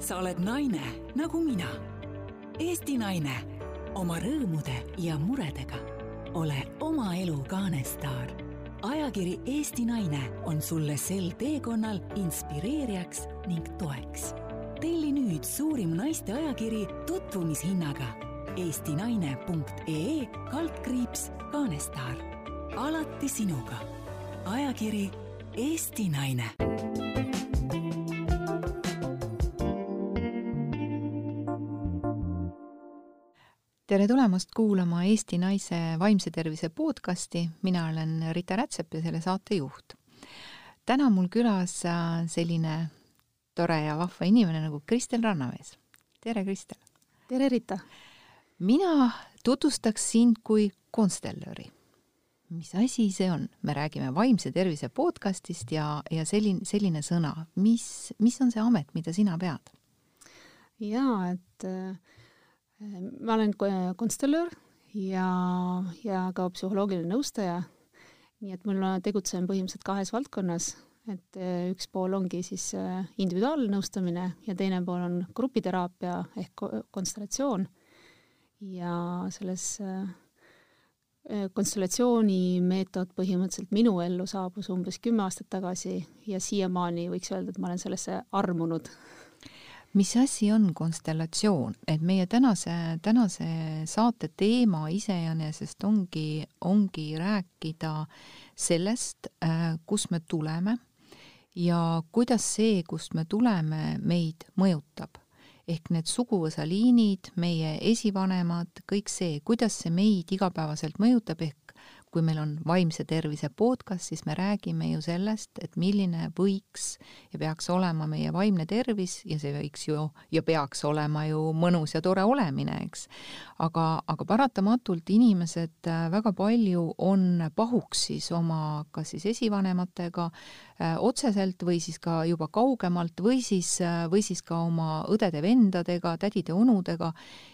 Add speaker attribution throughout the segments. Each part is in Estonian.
Speaker 1: sa oled naine nagu mina. Eesti naine oma rõõmude ja muredega. ole oma elu kaanestaar. ajakiri Eesti Naine on sulle sel teekonnal inspireerijaks ning toeks. telli nüüd suurim naiste ajakiri tutvumishinnaga eestinaine.ee kaldkriips kaanestaar. alati sinuga. ajakiri Eesti Naine
Speaker 2: tere tulemast kuulama Eesti Naise vaimse tervise podcasti, mina olen Rita Rätsep ja selle saate juht. täna on mul külas äh, selline tore ja vahva inimene nagu Kristel Rannamees. tere, Kristel!
Speaker 3: tere, Rita!
Speaker 2: mina tutvustaks sind kui konstellööri. mis asi see on? me räägime vaimse tervise podcastist ja, ja selline, selline sõna, mis, mis on see amet, mida sina pead?
Speaker 3: jaa, et äh, ma olen konstellöör ja, ja ka psühholoogiline nõustaja, nii et mul tegutsen põhimõtteliselt kahes valdkonnas, et äh, üks pool ongi siis äh, individuaalnõustamine ja teine pool on grupiteraapia ehk konstellatsioon. Ja selles äh, konstellatsiooni meetod põhimõtteliselt minu ellu saabus umbes kümme aastat tagasi ja siiamaani võiks öelda, et ma olen sellesse armunud
Speaker 2: mis asi on konstellatsioon, et meie tänase, tänase saate teema iseenesest ongi, ongi rääkida sellest, äh, kust me tuleme ja kuidas see, kust me tuleme, meid mõjutab. ehk need suguvõsaliinid, meie esivanemad, kõik see, kuidas see meid igapäevaselt mõjutab, ehk kui meil on vaimse tervise podcast, siis me räägime ju sellest, et milline võiks ja peaks olema meie vaimne tervis ja see võiks ju ja peaks olema ju mõnus ja tore olemine, eks. aga, aga paratamatult inimesed äh, väga palju on pahuksis oma kas siis esivanematega äh, otseselt või siis ka juba kaugemalt või siis, äh, või siis ka oma õdede-vendadega, tädide-onudega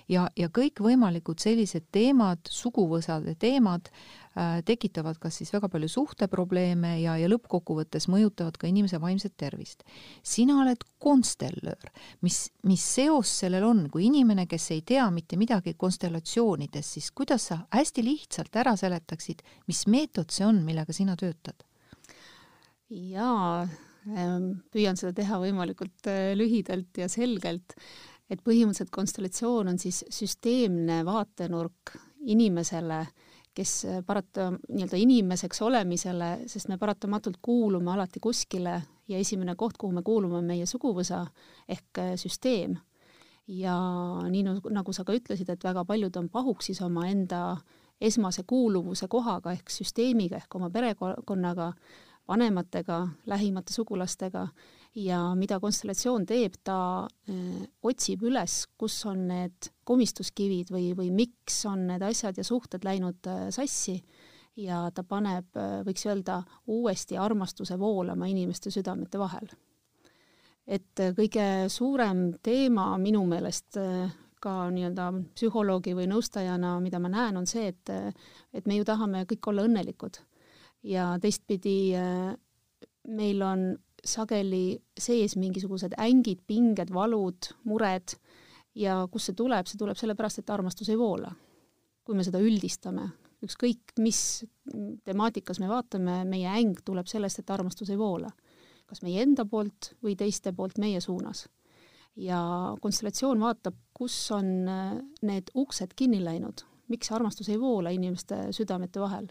Speaker 2: ja, ja kõikvõimalikud sellised teemad, suguvõsade teemad, Äh, tekitavad kas siis väga palju suhteprobleeme ja, ja lõppkokkuvõttes mõjutavad ka inimese vaimset tervist. sina oled konstellöör, mis, mis seos sellel on, kui inimene, kes ei tea mitte midagi konstellatsioonidest, siis kuidas sa hästi lihtsalt ära seletaksid, mis meetod see on, millega sina töötad?
Speaker 3: jaa, ähm, püüan seda teha võimalikult äh, lühidalt ja selgelt, et põhimõtteliselt konstellatsioon on siis süsteemne vaatenurk inimesele kes äh, parata nii-öelda inimeseks olemisele, sest me paratamatult kuulume alati kuskile ja esimene koht, kuhu me kuulume, on meie suguvõsa ehk äh, süsteem. ja nii nagu sa ka ütlesid, et väga paljud on pahuksis omaenda esmase kuuluvuse kohaga ehk süsteemiga ehk oma perekonnaga, vanematega, lähimate sugulastega ja mida konstellatsioon teeb, ta äh, otsib üles, kus on need komistuskivid või, või miks on need asjad ja suhted läinud äh, sassi. Ja ta paneb, äh, võiks öelda, uuesti armastuse voolama inimeste südamete vahel. et kõige suurem teema minu meelest ka nii-öelda psühholoogi või nõustajana, mida ma näen, on see, et et me ju tahame kõik olla õnnelikud. Ja teistpidi meil on sageli sees mingisugused ängid, pinged, valud, mured ja kust see tuleb, see tuleb sellepärast, et armastus ei voola. kui me seda üldistame, ükskõik mis temaatikas me vaatame, meie äng tuleb sellest, et armastus ei voola. kas meie enda poolt või teiste poolt meie suunas. ja konstellatsioon vaatab, kus on need uksed kinni läinud, miks armastus ei voola inimeste südamete vahel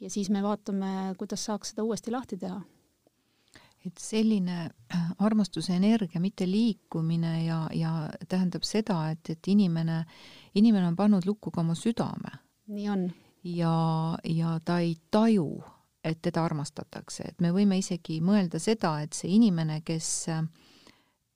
Speaker 3: ja siis me vaatame, kuidas saaks seda uuesti lahti teha.
Speaker 2: Et selline äh, armastuse energia mitte liikumine ja, ja tähendab seda, et, et inimene, inimene on pannud lukku ka oma südame.
Speaker 3: nii on.
Speaker 2: ja, ja ta ei taju, et teda armastatakse, et me võime isegi mõelda seda, et see inimene, kes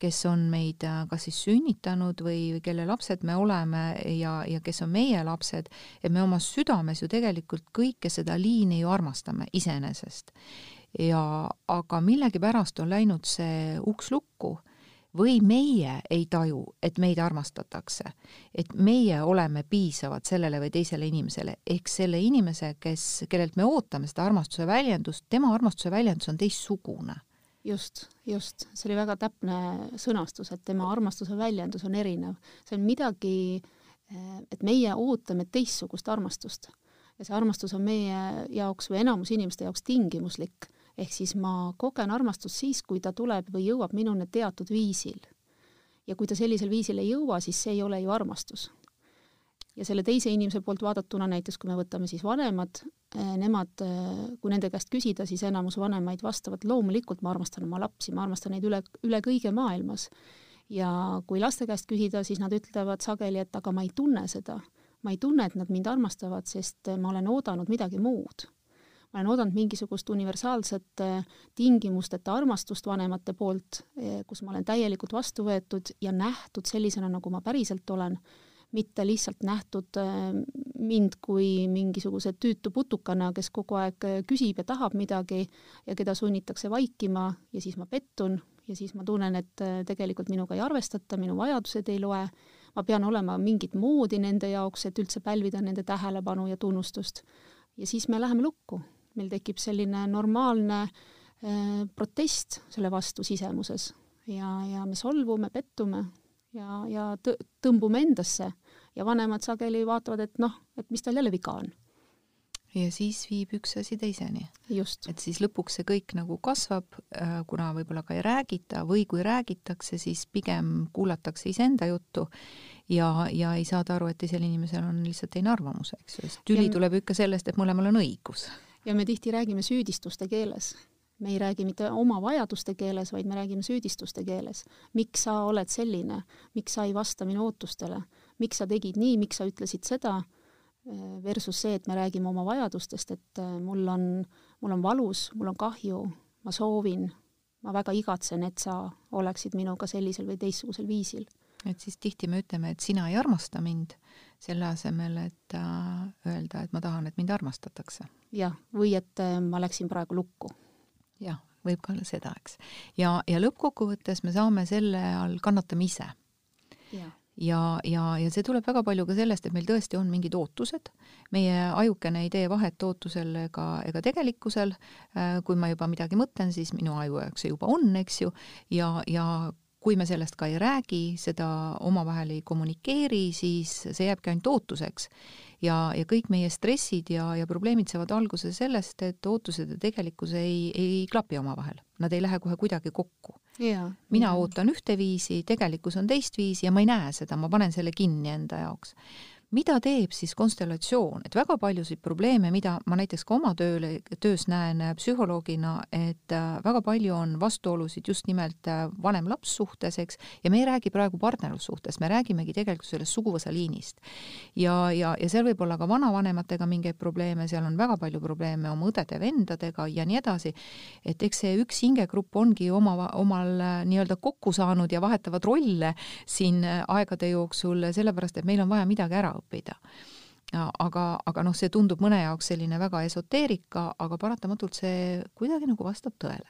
Speaker 2: kes on meid äh, kas siis sünnitanud või kelle lapsed me oleme ja, ja kes on meie lapsed, et me oma südames ju tegelikult kõike seda liini ju armastame iseenesest. Ja aga millegipärast on läinud see uks lukku või meie ei taju, et meid armastatakse. et meie oleme piisavad sellele või teisele inimesele, ehk selle inimese, kes, kellelt me ootame seda armastuse väljendust, tema armastuse väljendus on teistsugune
Speaker 3: just, just, see oli väga täpne sõnastus, et tema armastuse väljendus on erinev. see on midagi, eh, et meie ootame teistsugust armastust ja see armastus on meie jaoks või enamus inimeste jaoks tingimuslik, ehk siis ma kogen armastust siis, kui ta tuleb või jõuab minuni teatud viisil. ja kui ta sellisel viisil ei jõua, siis see ei ole ju armastus ja selle teise inimese poolt vaadatuna, näiteks kui me võtame siis vanemad, eh, nemad, eh, kui nende käest küsida, siis enamus vanemaid vastavad, loomulikult ma armastan oma lapsi, ma armastan neid üle, üle kõige maailmas. ja kui laste käest küsida, siis nad ütlevad sageli, et aga ma ei tunne seda. ma ei tunne, et nad mind armastavad, sest ma olen oodanud midagi muud. Ma olen oodanud mingisugust universaalset eh, tingimusteta armastust vanemate poolt, kus ma olen täielikult vastu võetud ja nähtud sellisena, nagu ma päriselt olen mitte lihtsalt nähtud äh, mind kui mingisuguse tüütu putukana, kes kogu aeg küsib ja tahab midagi ja keda sunnitakse vaikima ja siis ma pettun ja siis ma tunnen, et tegelikult minuga ei arvestata, minu vajadused ei loe, ma pean olema mingit moodi nende jaoks, et üldse pälvida nende tähelepanu ja tunnustust. ja siis me läheme lukku, meil tekib selline normaalne äh, protest selle vastu sisemuses ja, ja me solvume, pettume ja, ja tõmbume endasse ja vanemad sageli vaatavad, et noh, et mis tal jälle viga on.
Speaker 2: ja siis viib üks asi teiseni.
Speaker 3: et
Speaker 2: siis lõpuks see kõik nagu kasvab, äh, kuna võib-olla ka ei räägita või kui räägitakse, siis pigem kuulatakse iseenda juttu ja, ja ei saada aru, et teisel inimesel on lihtsalt teine arvamus, eks ju, sest tüli ja tuleb ikka sellest, et mõlemal on õigus.
Speaker 3: Ja me tihti räägime süüdistuste keeles me ei räägi mitte oma vajaduste keeles, vaid me räägime süüdistuste keeles. miks sa oled selline, miks sa ei vasta minu ootustele, miks sa tegid nii, miks sa ütlesid seda, versus see, et me räägime oma vajadustest, et äh, mul on, mul on valus, mul on kahju, ma soovin, ma väga igatsen, et sa oleksid minuga sellisel või teistsugusel viisil.
Speaker 2: et siis tihti me ütleme, et sina ei armasta mind, selle asemel, et äh, öelda, et ma tahan, et mind armastatakse.
Speaker 3: Jah, või et ma läksin praegu lukku
Speaker 2: jah, võib ka olla seda, eks. ja, ja lõppkokkuvõttes me saame selle all kannatama ise. ja, ja, ja, ja see tuleb väga palju ka sellest, et meil tõesti on mingid ootused, meie ajukene ei tee vahet ootusel ega, ega tegelikkusel. Äh, kui ma juba midagi mõtlen, siis minu aju jaoks see juba on, eks ju, ja, ja kui me sellest ka ei räägi, seda omavahel ei kommunikeeri, siis see jääbki ainult ootuseks. Ja, ja kõik meie stressid ja, ja probleemid saavad alguse sellest, et ootused ja tegelikkus ei, ei klapi omavahel, nad ei lähe kohe kuidagi kokku. mina ja. ootan ühteviisi, tegelikkus on teistviisi ja ma ei näe seda, ma panen selle kinni enda jaoks mida teeb siis konstellatsioon, et väga paljusid probleeme, mida ma näiteks ka oma tööle, töös näen äh, psühholoogina, et äh, väga palju on vastuolusid just nimelt äh, vanem-laps suhtes, eks, ja me ei räägi praegu partnerlussuhtest, me räägimegi tegelikult sellest suguvõsa liinist. ja, ja, ja seal võib olla ka vanavanematega mingeid probleeme, seal on väga palju probleeme oma õdede-vendadega ja nii edasi, et eks see üks hingegrupp ongi oma, omal nii-öelda kokku saanud ja vahetavad rolle siin aegade jooksul, sellepärast et meil on vaja midagi ära õppida aga, aga noh, see tundub mõne jaoks selline väga esoteerika, aga paratamatult see kuidagi nagu vastab tõele.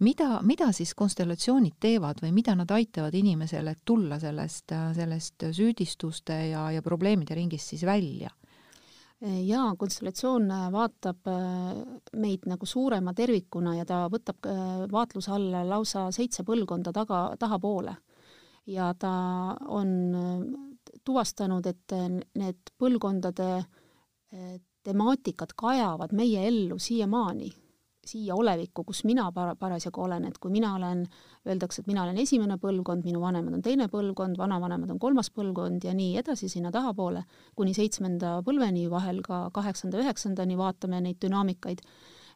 Speaker 2: mida, mida siis konstellatsioonid teevad või mida nad aitavad inimesele tulla sellest, sellest süüdistuste ja, ja probleemide ringist siis välja?
Speaker 3: jaa, konstellatsioon vaatab äh, meid nagu suurema tervikuna ja ta võtab äh, vaatluse alla lausa seitse põlvkonda taga, tahapoole. ja ta on tuvastanud, et need põlvkondade eh, temaatikad kajavad meie ellu siiamaani, siia olevikku, kus mina par-, parasjagu olen, et kui mina olen, öeldakse, et mina olen esimene põlvkond, minu vanemad on teine põlvkond, vanavanemad on kolmas põlvkond ja nii edasi sinna tahapoole, kuni seitsmenda põlveni, vahel ka kaheksanda, üheksandani vaatame neid dünaamikaid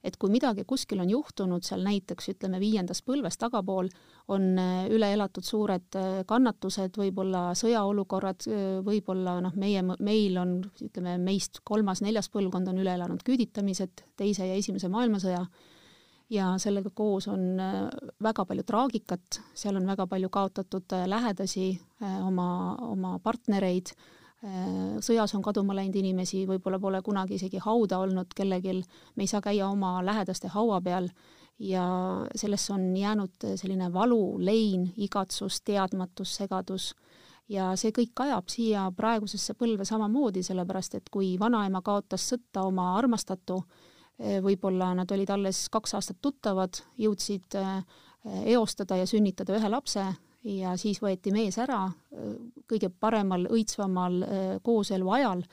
Speaker 3: et kui midagi kuskil on juhtunud seal näiteks ütleme viiendas põlves tagapool, on äh, üle elatud suured äh, kannatused, võib-olla sõjaolukorrad, äh, võib-olla noh, meie, meil on, ütleme meist kolmas-neljas põlvkond on üle elanud küüditamised, teise ja esimese maailmasõja, ja sellega koos on väga palju traagikat, seal on väga palju kaotatud lähedasi, oma, oma partnereid sõjas on kaduma läinud inimesi, võib-olla pole kunagi isegi hauda olnud kellelgi, me ei saa käia oma lähedaste haua peal. Ja sellesse on jäänud selline valu, lein, igatsus, teadmatus, segadus. Ja see kõik kajab siia praegusesse põlve samamoodi, sellepärast et kui vanaema kaotas sõtta oma armastatu, võib-olla nad olid alles kaks aastat tuttavad, jõudsid eostada ja sünnitada ühe lapse ja siis võeti mees ära kõige paremal, õitsvamal kooselu ajal.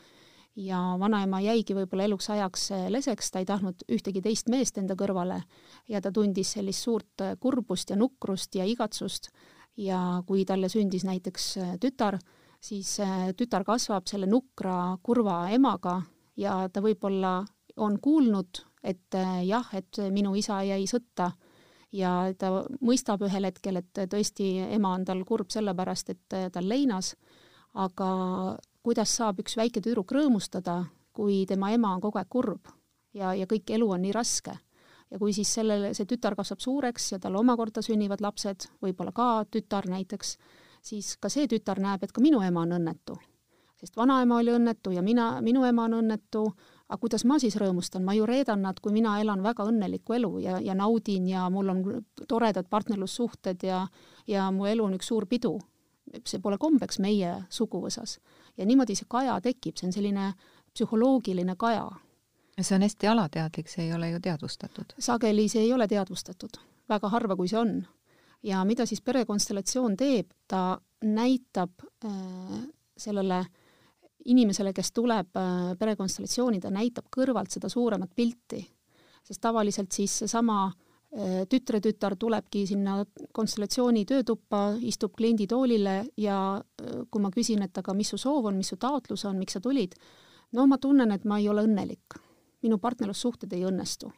Speaker 3: Ja vanaema jäigi võib-olla eluks ajaks leseks, ta ei tahtnud ühtegi teist meest enda kõrvale ja ta tundis sellist suurt kurbust ja nukrust ja igatsust. Ja kui talle sündis näiteks tütar, siis tütar kasvab selle nukra kurva emaga ja ta võib-olla on kuulnud, et jah, et minu isa jäi sõtta ja ta mõistab ühel hetkel, et tõesti ema on tal kurb sellepärast, et tal leinas, aga kuidas saab üks väike tüdruk rõõmustada, kui tema ema on kogu aeg kurb ja, ja kõik elu on nii raske. ja kui siis sellele, see tütar kasvab suureks ja tal omakorda sünnivad lapsed, võib-olla ka tütar näiteks, siis ka see tütar näeb, et ka minu ema on õnnetu. sest vanaema oli õnnetu ja mina, minu ema on õnnetu, aga kuidas ma siis rõõmustan, ma ju reedan nad, kui mina elan väga õnnelikku elu ja, ja naudin ja mul on toredad partnerlussuhted ja, ja mu elu on üks suur pidu. see pole kombeks meie suguvõsas ja niimoodi see kaja tekib, see on selline psühholoogiline kaja.
Speaker 2: see on hästi alateadlik, see ei ole ju teadvustatud?
Speaker 3: sageli see ei ole teadvustatud, väga harva, kui see on. ja mida siis perekonstellatsioon teeb, ta näitab äh, sellele inimesele, kes tuleb äh, perekonstellatsiooni, ta näitab kõrvalt seda suuremat pilti, sest tavaliselt siis seesama äh, tütretütar tulebki sinna konstellatsiooni töötuppa, istub klienditoolile ja äh, kui ma küsin, et aga mis su soov on, mis su taotlus on, miks sa tulid, no ma tunnen, et ma ei ole õnnelik. minu partnerlussuhted ei õnnestu.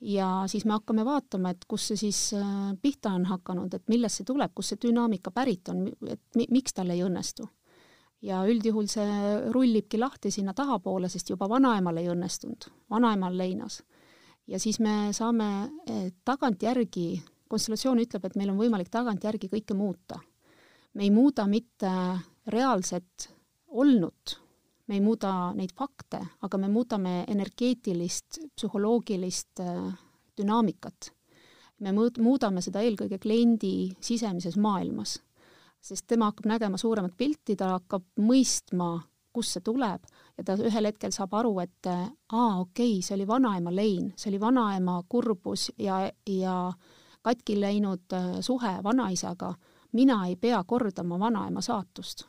Speaker 3: ja siis me hakkame vaatama, et kus see siis pihta on hakanud, et millest see tuleb, kust see dünaamika pärit on, et mi miks tal ei õnnestu. Ja üldjuhul see rullibki lahti sinna tahapoole, sest juba vanaemal ei õnnestunud, vanaemal leinas ja siis me saame eh, tagantjärgi, konstellatsioon ütleb, et meil on võimalik tagantjärgi kõike muuta. me ei muuda mitte reaalset olnut, me ei muuda neid fakte, aga me muudame energeetilist, psühholoogilist eh, dünaamikat. me muudame seda eelkõige kliendi sisemises maailmas, sest tema hakkab nägema suuremat pilti, ta hakkab mõistma, kust see tuleb ja ta ühel hetkel saab aru, et aa, okei okay,, see oli vanaema lein, see oli vanaema kurbus ja, ja katki läinud äh, suhe vanaisaga, mina ei pea kordama vanaema saatust.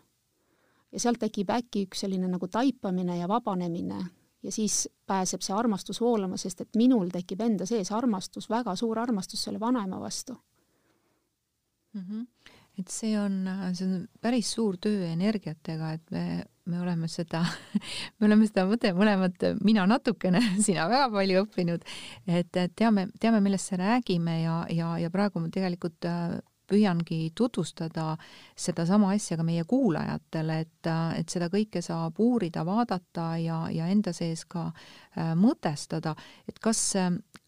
Speaker 3: ja sealt tekib äkki üks selline nagu taipamine ja vabanemine ja siis pääseb see armastus voolama, sest et minul tekib enda sees armastus, väga suur armastus selle vanaema vastu
Speaker 2: mm. -hmm. Et see on, see on päris suur töö energiatega, et me me oleme seda, me oleme seda mõte mõlemad, mina natukene, sina väga palju õppinud, et teame, teame, millest me räägime ja, ja, ja praegu ma tegelikult äh, püüangi tutvustada sedasama asja ka meie kuulajatele, et, et seda kõike saab uurida, vaadata ja, ja enda sees ka äh, mõtestada, et kas,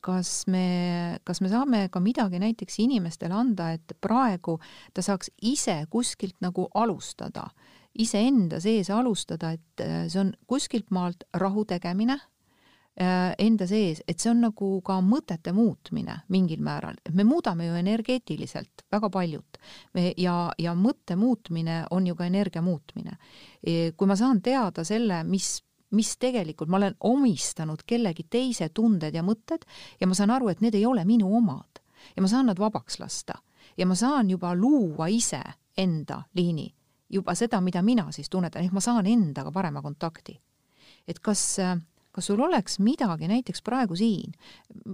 Speaker 2: kas me, kas me saame ka midagi näiteks inimestele anda, et praegu ta saaks ise kuskilt nagu alustada iseenda sees alustada, et äh, see on kuskilt maalt rahu tegemine äh, enda sees, et see on nagu ka mõtete muutmine mingil määral, et me muudame ju energeetiliselt väga paljut me, ja, ja mõtte muutmine on ju ka energia muutmine. E, kui ma saan teada selle, mis mis tegelikult ma olen omistanud kellegi teise tunded ja mõtted ja ma saan aru, et need ei ole minu omad. Ja ma saan nad vabaks lasta. Ja ma saan juba luua ise enda liini juba seda, mida mina siis tunnetan, ehk ma saan endaga parema kontakti. et kas, kas sul oleks midagi näiteks praegu siin,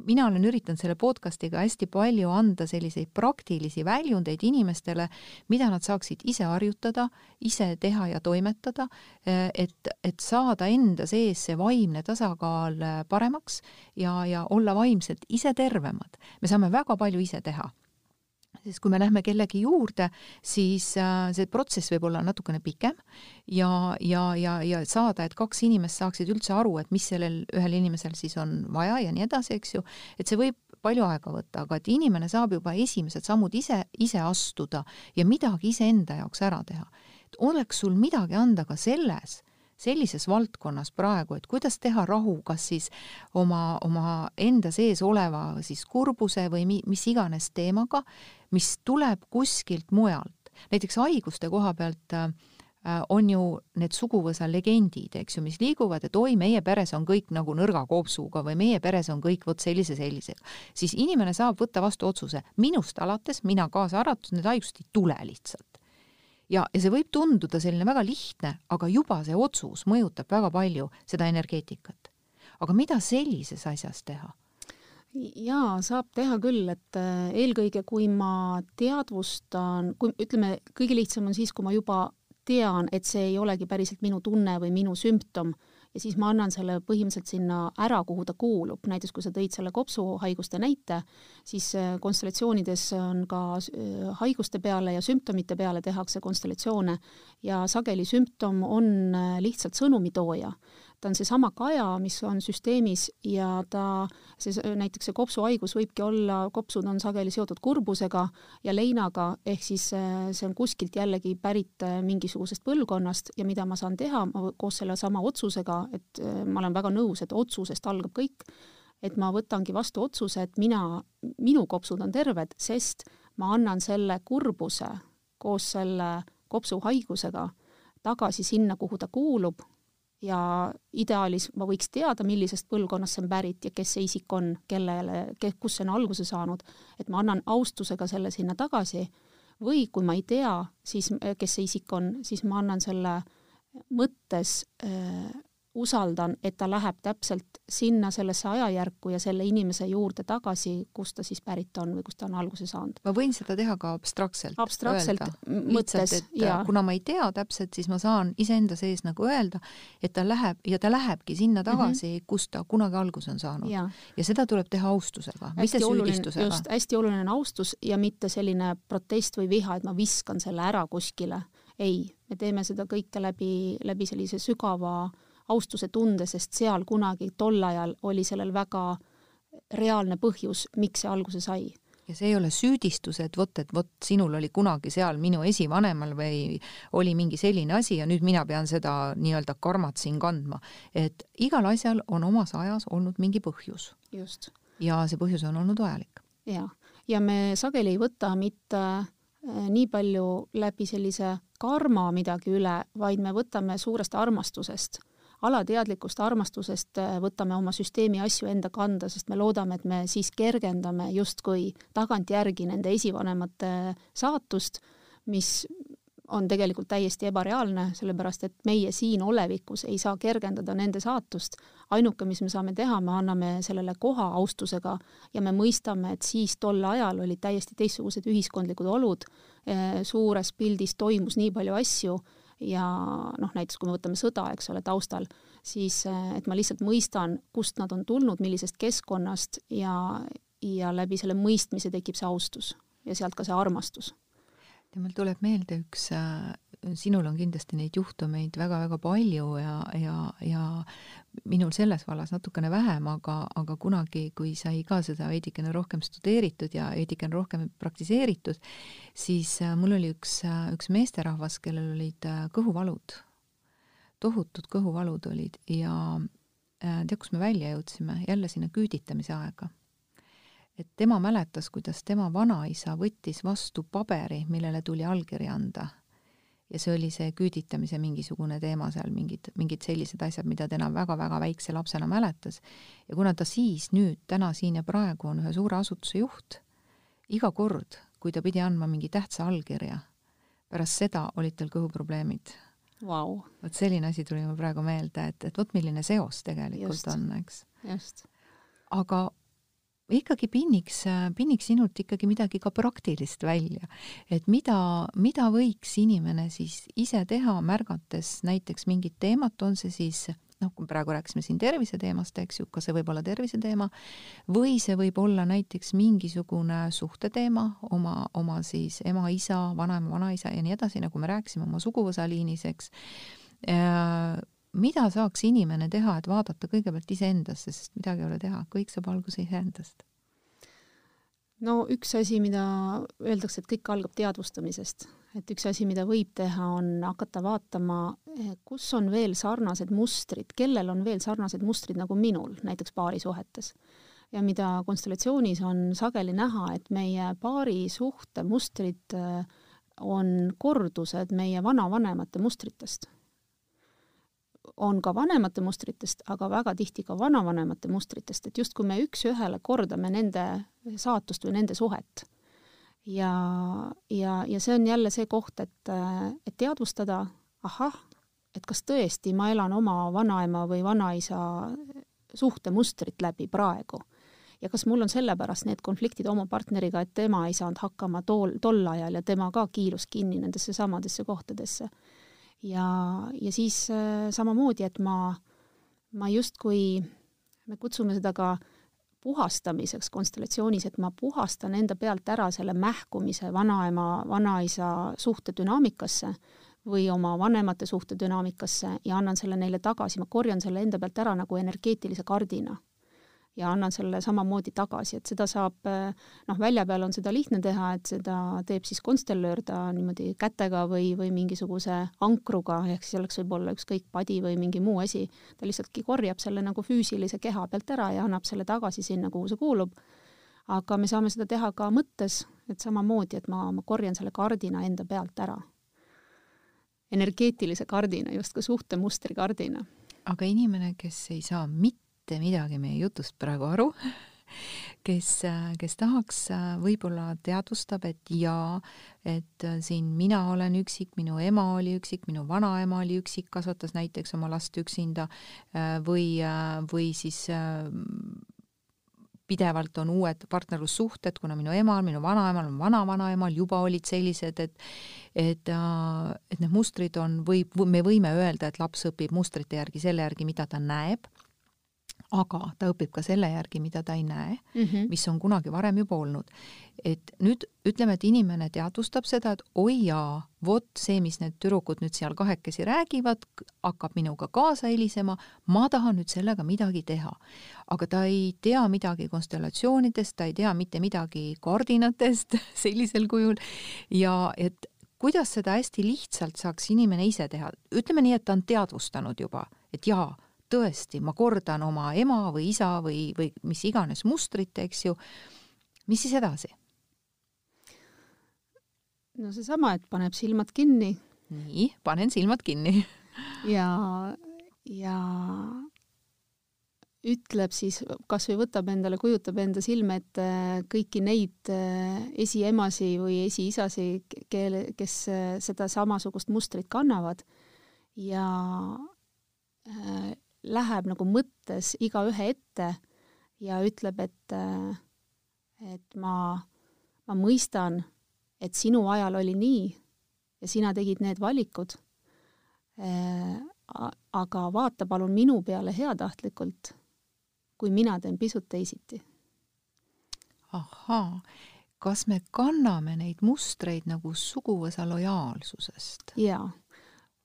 Speaker 2: mina olen üritanud selle podcast'iga hästi palju anda selliseid praktilisi väljundeid inimestele, mida nad saaksid ise harjutada, ise teha ja toimetada, et, et saada enda sees see vaimne tasakaal paremaks ja, ja olla vaimselt ise tervemad. me saame väga palju ise teha sest kui me lähme kellegi juurde, siis äh, see protsess võib olla natukene pikem ja, ja, ja, ja saada, et kaks inimest saaksid üldse aru, et mis sellel ühel inimesel siis on vaja ja nii edasi, eks ju, et see võib palju aega võtta, aga et inimene saab juba esimesed sammud ise, ise astuda ja midagi iseenda jaoks ära teha. oleks sul midagi anda ka selles sellises valdkonnas praegu, et kuidas teha rahu, kas siis oma, oma enda sees oleva siis kurbuse või mi, mis iganes teemaga, mis tuleb kuskilt mujalt. näiteks haiguste koha pealt äh, on ju need suguvõsa legendid, eks ju, mis liiguvad, et oi, meie peres on kõik nagu nõrga kopsuga või meie peres on kõik vot sellise sellisega, siis inimene saab võtta vastu otsuse, minust alates, mina kaasa arvatud, need haigused ei tule lihtsalt ja, ja see võib tunduda selline väga lihtne, aga juba see otsus mõjutab väga palju seda energeetikat. aga mida sellises asjas teha?
Speaker 3: jaa, saab teha küll, et äh, eelkõige kui ma teadvustan, kui ütleme, kõige lihtsam on siis, kui ma juba tean, et see ei olegi päriselt minu tunne või minu sümptom ja siis ma annan selle põhimõtteliselt sinna ära, kuhu ta kuulub, näiteks kui sa tõid selle kopsuhaiguste näite, siis äh, konstellatsioonides on ka äh, haiguste peale ja sümptomite peale tehakse konstellatsioone. Ja sageli sümptom on lihtsalt sõnumitooja ta on seesama kaja, mis on süsteemis ja ta, see näiteks see kopsuhaigus võibki olla, kopsud on sageli seotud kurbusega ja leinaga, ehk siis äh, see on kuskilt jällegi pärit äh, mingisugusest põlvkonnast ja mida ma saan teha ma koos sellesama otsusega, et äh, ma olen väga nõus, et otsusest algab kõik, et ma võtangi vastu otsuse, et mina, minu kopsud on terved, sest ma annan selle kurbuse koos selle kopsuhaigusega tagasi sinna, kuhu ta kuulub, ja ideaalis ma võiks teada, millisest põlvkonnast see on pärit ja kes see isik on, kellele, kust see on alguse saanud, et ma annan austusega selle sinna tagasi. Või kui ma ei tea, siis kes see isik on, siis ma annan selle mõttes äh, usaldan, et ta läheb täpselt sinna sellesse ajajärku ja selle inimese juurde tagasi, kust ta siis pärit on või kust ta on alguse saanud.
Speaker 2: ma võin seda teha ka abstraktselt.
Speaker 3: abstraktselt öelda. mõttes,
Speaker 2: jaa. kuna ma ei tea täpselt, siis ma saan iseenda sees nagu öelda, et ta läheb ja ta lähebki sinna mhm. tagasi mm, -hmm. kust ta kunagi alguse on saanud. ja seda tuleb teha austusega, mitte süüdistusega.
Speaker 3: just, hästi oluline on austus ja mitte selline protest või viha, et ma viskan selle ära kuskile. ei, me teeme seda kõike läbi, läbi sellise sügava äh, austuse tunde, sest seal kunagi tol ajal oli sellel väga reaalne põhjus, miks see alguse sai
Speaker 2: ja see ei ole süüdistus, et vot, et vot sinul oli kunagi seal minu esivanemal või oli mingi selline asi ja nüüd mina pean seda nii-öelda karmat siin kandma. et igal asjal on omas ajas olnud mingi põhjus.
Speaker 3: just.
Speaker 2: ja see põhjus on olnud vajalik.
Speaker 3: ja, ja me sageli ei võta mitte äh, nii palju läbi sellise karma midagi üle, vaid me võtame suurest armastusest alateadlikust armastusest äh, võtame oma süsteemi asju enda kanda, sest me loodame, et me siis kergendame justkui tagantjärgi nende esivanemate saatust, mis on tegelikult täiesti ebareaalne, sellepärast et meie siin olevikus ei saa kergendada nende saatust. ainuke, mis me saame teha, me anname sellele koha austusega ja me mõistame, et siis tol ajal olid täiesti teistsugused ühiskondlikud olud, äh, suures pildis toimus nii palju asju ja noh, näiteks kui me võtame sõda, eks ole, taustal, siis et ma lihtsalt mõistan, kust nad on tulnud, millisest keskkonnast ja, ja läbi selle mõistmise tekib see austus ja sealt ka see armastus.
Speaker 2: mul tuleb meelde üks sinul on kindlasti neid juhtumeid väga-väga palju ja, ja, ja minul selles vallas natukene vähem, aga, aga kunagi, kui sai ka seda veidikene rohkem studeeritud ja veidikene rohkem praktiseeritud, siis äh, mul oli üks, äh, üks meesterahvas, kellel olid äh, kõhuvalud, tohutud kõhuvalud olid ja tead, kus me välja jõudsime, jälle sinna küüditamise aega. Et tema mäletas, kuidas tema vanaisa võttis vastu paberi, millele tuli allkiri anda ja see oli see küüditamise mingisugune teema seal, mingid, mingid sellised asjad, mida ta enam väga-väga väikse lapsena mäletas. ja kuna ta siis nüüd, täna, siin ja praegu on ühe suure asutuse juht, iga kord, kui ta pidi andma mingi tähtsa allkirja, pärast seda olid tal kõhuprobleemid
Speaker 3: wow..
Speaker 2: vot selline asi tuli mul praegu meelde, et, et vot milline seos tegelikult
Speaker 3: just,
Speaker 2: on, eks.
Speaker 3: just.
Speaker 2: aga ikkagi pinniks, pinniks sinult ikkagi midagi ka praktilist välja. et mida, mida võiks inimene siis ise teha, märgates näiteks mingit teemat, on see siis noh, kui praegu rääkisime siin terviseteemast, eks ju, ka see võib olla terviseteema, või see võib olla näiteks mingisugune suhteteema oma, oma siis ema, isa, vanaema, vanaisa ja nii edasi, nagu me rääkisime oma suguvõsaliinis, eks äh, mida saaks inimene teha, et vaadata kõigepealt iseendasse, sest midagi ei ole teha, kõik saab alguse iseendast?
Speaker 3: no üks asi, mida öeldakse, et kõik algab teadvustamisest, et üks asi, mida võib teha, on hakata vaatama, eh, kus on veel sarnased mustrid, kellel on veel sarnased mustrid nagu minul, näiteks paarisuhetes. ja mida konstellatsioonis on sageli näha, et meie paarisuhte mustrid äh, on kordused meie vanavanemate mustritest. On ka vanemate mustritest, aga väga tihti ka vanavanemate mustritest, et justkui me üks-ühele kordame nende saatust või nende suhet. ja, ja, ja see on jälle see koht, et, et teadvustada, ahah, et kas tõesti ma elan oma vanaema või vanaisa suhtemustrit läbi praegu ja kas mul on sellepärast need konfliktid oma partneriga, et tema ei saanud hakkama tool, tol ajal ja tema ka kiilus kinni nendesse samadesse kohtadesse. Ja, ja siis äh, samamoodi, et ma, ma justkui, me kutsume seda ka puhastamiseks konstellatsioonis, et ma puhastan enda pealt ära selle mähkumise vanaema, vanaisa suhte dünaamikasse või oma vanemate suhte dünaamikasse ja annan selle neile tagasi, ma korjan selle enda pealt ära nagu energeetilise kardina ja annan selle samamoodi tagasi, et seda saab noh, välja peal on seda lihtne teha, et seda teeb siis konstellöör, ta niimoodi kätega või, või mingisuguse ankruga, ehk siis selleks võib olla ükskõik padi või mingi muu asi, ta lihtsaltki korjab selle nagu füüsilise keha pealt ära ja annab selle tagasi sinna, kuhu see kuulub. aga me saame seda teha ka mõttes, et samamoodi, et ma, ma korjan selle kardina enda pealt ära. energeetilise kardina, justkui suhtemustri kardina.
Speaker 2: aga inimene, kes ei saa mitte mitte midagi meie jutust praegu aru, kes, kes tahaks, võib-olla teadvustab, et jaa, et siin mina olen üksik, minu ema oli üksik, minu vanaema oli üksik, kasvatas näiteks oma last üksinda või, või siis pidevalt on uued partnerlussuhted, kuna minu emal, minu vanaemal, vana-vanaemal juba olid sellised, et et, et need mustrid on, võib, me võime öelda, et laps õpib mustrite järgi selle järgi, mida ta näeb aga ta õpib ka selle järgi, mida ta ei näe mm, -hmm. mis on kunagi varem juba olnud. et nüüd ütleme, et inimene teadvustab seda, et oi jaa, vot see, mis need tüdrukud nüüd seal kahekesi räägivad, hakkab minuga kaasa helisema, ma tahan nüüd sellega midagi teha. aga ta ei tea midagi konstellatsioonidest, ta ei tea mitte midagi koordinatest sellisel kujul ja et kuidas seda hästi lihtsalt saaks inimene ise teha, ütleme nii, et ta on teadvustanud juba, et jaa tõesti, ma kordan oma ema või isa või, või mis iganes mustrit, eks ju, mis siis edasi?
Speaker 3: no seesama, et paneb silmad kinni.
Speaker 2: nii, panen silmad kinni
Speaker 3: ja, ja ütleb siis, kas või võtab endale, kujutab enda silme ette kõiki neid äh, esiemasi või esiisasi, kelle, kes äh, seda samasugust mustrit kannavad ja äh, läheb nagu mõttes igaühe ette ja ütleb, et, et ma, ma mõistan, et sinu ajal oli nii ja sina tegid need valikud. aga vaata palun minu peale heatahtlikult, kui mina teen pisut teisiti.
Speaker 2: ahhaa, kas me kanname neid mustreid nagu suguvõsa lojaalsusest?
Speaker 3: jaa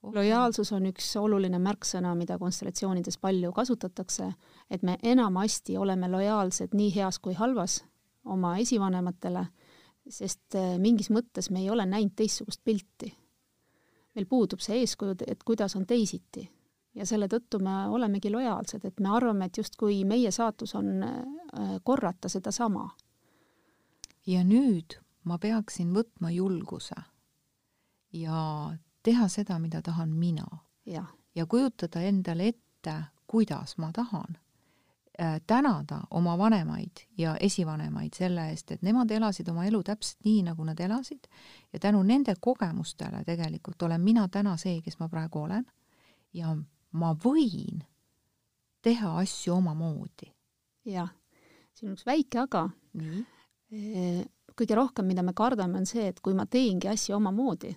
Speaker 3: lojaalsus on üks oluline märksõna, mida konstellatsioonides palju kasutatakse, et me enamasti oleme lojaalsed nii heas kui halvas oma esivanematele, sest eh, mingis mõttes me ei ole näinud teistsugust pilti. meil puudub see eeskuju, et kuidas on teisiti ja selle tõttu me olemegi lojaalsed, et me arvame, et justkui meie saatus on eh, korrata sedasama.
Speaker 2: ja nüüd ma peaksin võtma julguse ja teha seda, mida tahan mina. ja kujutada endale ette, kuidas ma tahan äh, tänada oma vanemaid ja esivanemaid selle eest, et nemad elasid oma elu täpselt nii, nagu nad elasid ja tänu nende kogemustele tegelikult olen mina täna see, kes ma praegu olen ja ma võin teha asju omamoodi.
Speaker 3: jah, siin on üks väike aga. kõige rohkem, mida me kardame, on see, et kui ma teengi asju omamoodi,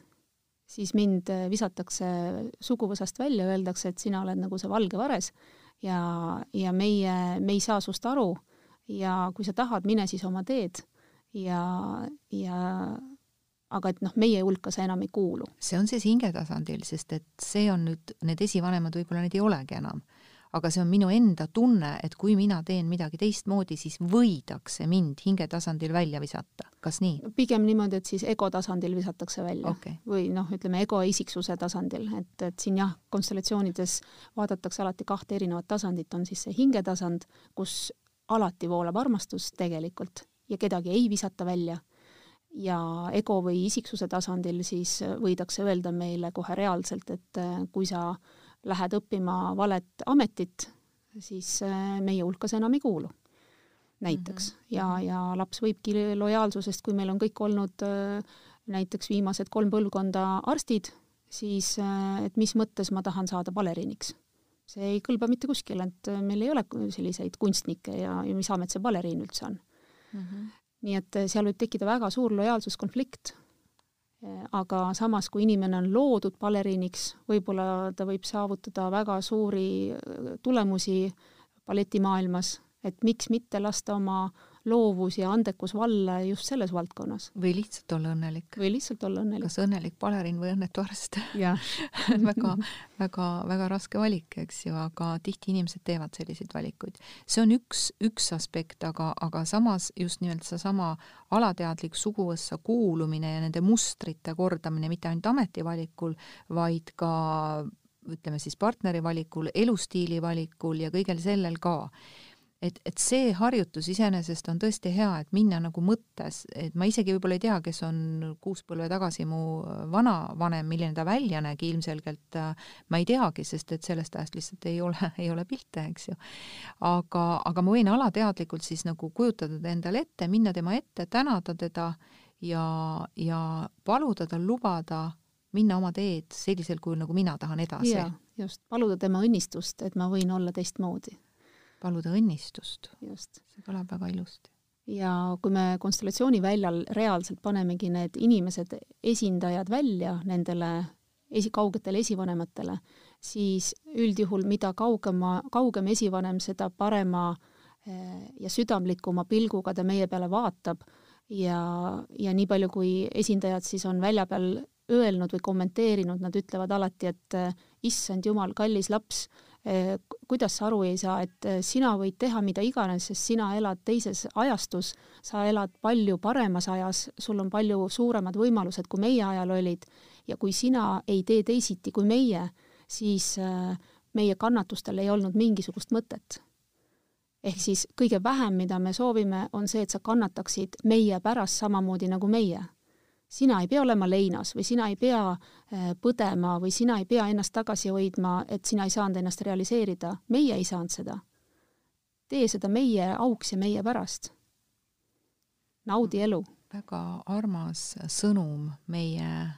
Speaker 3: siis mind äh, visatakse suguvõsast välja, öeldakse, et sina oled nagu see valge vares ja, ja meie, me ei saa sust aru ja kui sa tahad, mine siis oma teed ja, ja aga et noh, meie hulka sa enam ei kuulu.
Speaker 2: see on siis hingetasandil, sest et see on nüüd, need esivanemad võib-olla neid ei olegi enam aga see on minu enda tunne, et kui mina teen midagi teistmoodi, siis võidakse mind hingetasandil välja visata, kas nii?
Speaker 3: pigem niimoodi, et siis ego tasandil visatakse välja
Speaker 2: okay.
Speaker 3: või noh, ütleme ego isiksuse tasandil, et, et siin jah, konstellatsioonides vaadatakse alati kahte erinevat tasandit, on siis see hingetasand, kus alati voolab armastus tegelikult ja kedagi ei visata välja ja ego või isiksuse tasandil siis võidakse öelda meile kohe reaalselt, et kui sa lähed õppima valet ametit, siis meie hulka sa enam ei kuulu näiteks mm. -hmm. ja, mhm. ja laps võibki lojaalsusest, kui meil on kõik olnud näiteks viimased kolm põlvkonda arstid, siis et mis mõttes ma tahan saada baleriiniks see ei kõlba mitte kuskile, et äh, meil ei ole selliseid kunstnikke ja, ja mis amet see baleriin üldse on mm. -hmm. nii et äh, seal võib tekkida väga suur lojaalsuskonflikt. Äh, aga samas, kui inimene on loodud baleriiniks, võib-olla ta võib saavutada väga suuri tulemusi balletimaailmas, et miks mitte lasta oma loovus ja andekus valla just selles valdkonnas.
Speaker 2: või lihtsalt olla õnnelik.
Speaker 3: või lihtsalt olla õnnelik.
Speaker 2: kas õnnelik baleriin või õnnetu arst väga, väga, väga raske valik, eks ju, aga tihti inimesed teevad selliseid valikuid. see on üks, üks aspekt, aga, aga samas just nimelt seesama alateadlik suguvõssa kuulumine ja nende mustrite kordamine mitte ainult ametivalikul, vaid ka ütleme siis partneri valikul, elustiili valikul ja kõigel sellel ka et, et see harjutus iseenesest on tõesti hea, et minna nagu mõttes, et ma isegi võib-olla ei tea, kes on kuus põlve tagasi mu vanavanem, milline ta välja nägi, ilmselgelt äh, ma ei teagi, sest et sellest ajast lihtsalt ei ole, ei ole pilte, eks ju. aga, aga ma võin alateadlikult siis nagu kujutada ta endale ette, minna tema ette, tänada teda ja, ja paluda tal lubada minna oma teed sellisel kujul, nagu mina tahan edasi.
Speaker 3: just, paluda tema õnnistust, et ma võin olla teistmoodi
Speaker 2: paluda õnnistust. see kõlab väga ilusti.
Speaker 3: ja kui me konstellatsiooniväljal reaalselt panemegi need inimesed, esindajad välja nendele esi, kaugetele esivanematele, siis üldjuhul mida kaugema, kaugem esivanem, seda parema eh, ja südamlikuma pilguga ta meie peale vaatab ja, ja nii palju, kui esindajad siis on välja peal öelnud või kommenteerinud, nad ütlevad alati, et issand jumal, kallis laps, kuidas sa aru ei saa, et eh, sina võid teha mida iganes, sest sina elad teises ajastus, sa elad palju paremas ajas, sul on palju suuremad võimalused, kui meie ajal olid, ja kui sina ei tee teisiti kui meie, siis eh, meie kannatustel ei olnud mingisugust mõtet. ehk siis kõige vähem, mida me soovime, on see, et sa kannataksid meie pärast samamoodi nagu meie sina ei pea olema leinas või sina ei pea äh, põdema või sina ei pea ennast tagasi hoidma, et sina ei saanud ennast realiseerida. meie ei saanud seda. tee seda meie auks ja meie pärast. naudi elu.
Speaker 2: väga armas sõnum meie,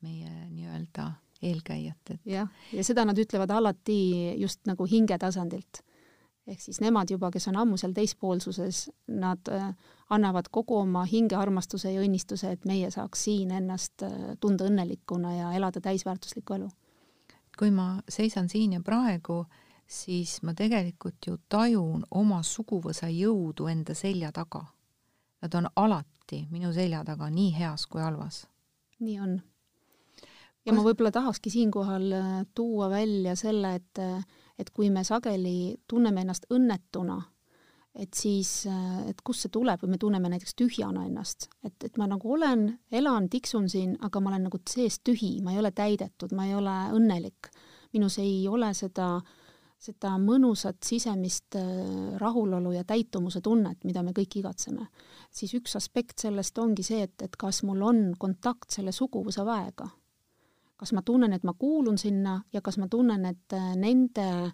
Speaker 2: meie nii-öelda eelkäijatelt.
Speaker 3: jah, ja seda nad ütlevad alati just nagu hinge tasandilt ehk siis nemad juba, kes on ammu seal teispoolsuses, nad äh, annavad kogu oma hingearmastuse ja õnnistuse, et meie saaks siin ennast äh, tunda õnnelikuna ja elada täisväärtuslikku elu.
Speaker 2: kui ma seisan siin ja praegu, siis ma tegelikult ju tajun oma suguvõsa jõudu enda selja taga. Nad on alati minu selja taga nii heas kui halvas.
Speaker 3: nii on. ja Kas... ma võib-olla tahakski siinkohal äh, tuua välja selle, et et kui me sageli tunneme ennast õnnetuna, et siis, et kust see tuleb või me tunneme näiteks tühjana ennast, et, et ma nagu olen, elan, tiksun siin, aga ma olen nagu sees tühi, ma ei ole täidetud, ma ei ole õnnelik. minus ei ole seda, seda mõnusat sisemist äh, rahulolu ja täitumuse tunnet, mida me kõik igatseme. siis üks aspekt sellest ongi see, et, et kas mul on kontakt selle suguvõsa väega kas ma tunnen, et ma kuulun sinna ja kas ma tunnen, et äh, nende,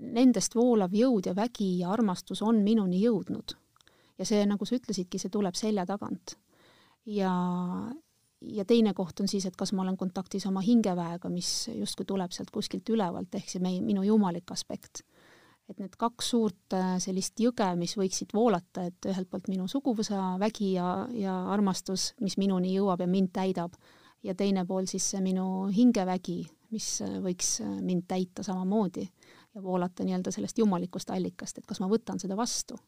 Speaker 3: nendest voolav jõud ja vägi ja armastus on minuni jõudnud. ja see, nagu sa ütlesidki, see tuleb selja tagant. ja, ja teine koht on siis, et kas ma olen kontaktis oma hingeväega, mis justkui tuleb sealt kuskilt ülevalt, ehk see meie, minu jumalik aspekt. et need kaks suurt äh, sellist jõge, mis võiksid voolata, et ühelt poolt minu suguvõsa vägi ja, ja armastus, mis minuni jõuab ja mind täidab ja teine pool siis see minu hingevägi, mis äh, võiks äh, mind täita samamoodi ja voolata nii-öelda sellest jumalikust allikast, et kas ma võtan seda vastu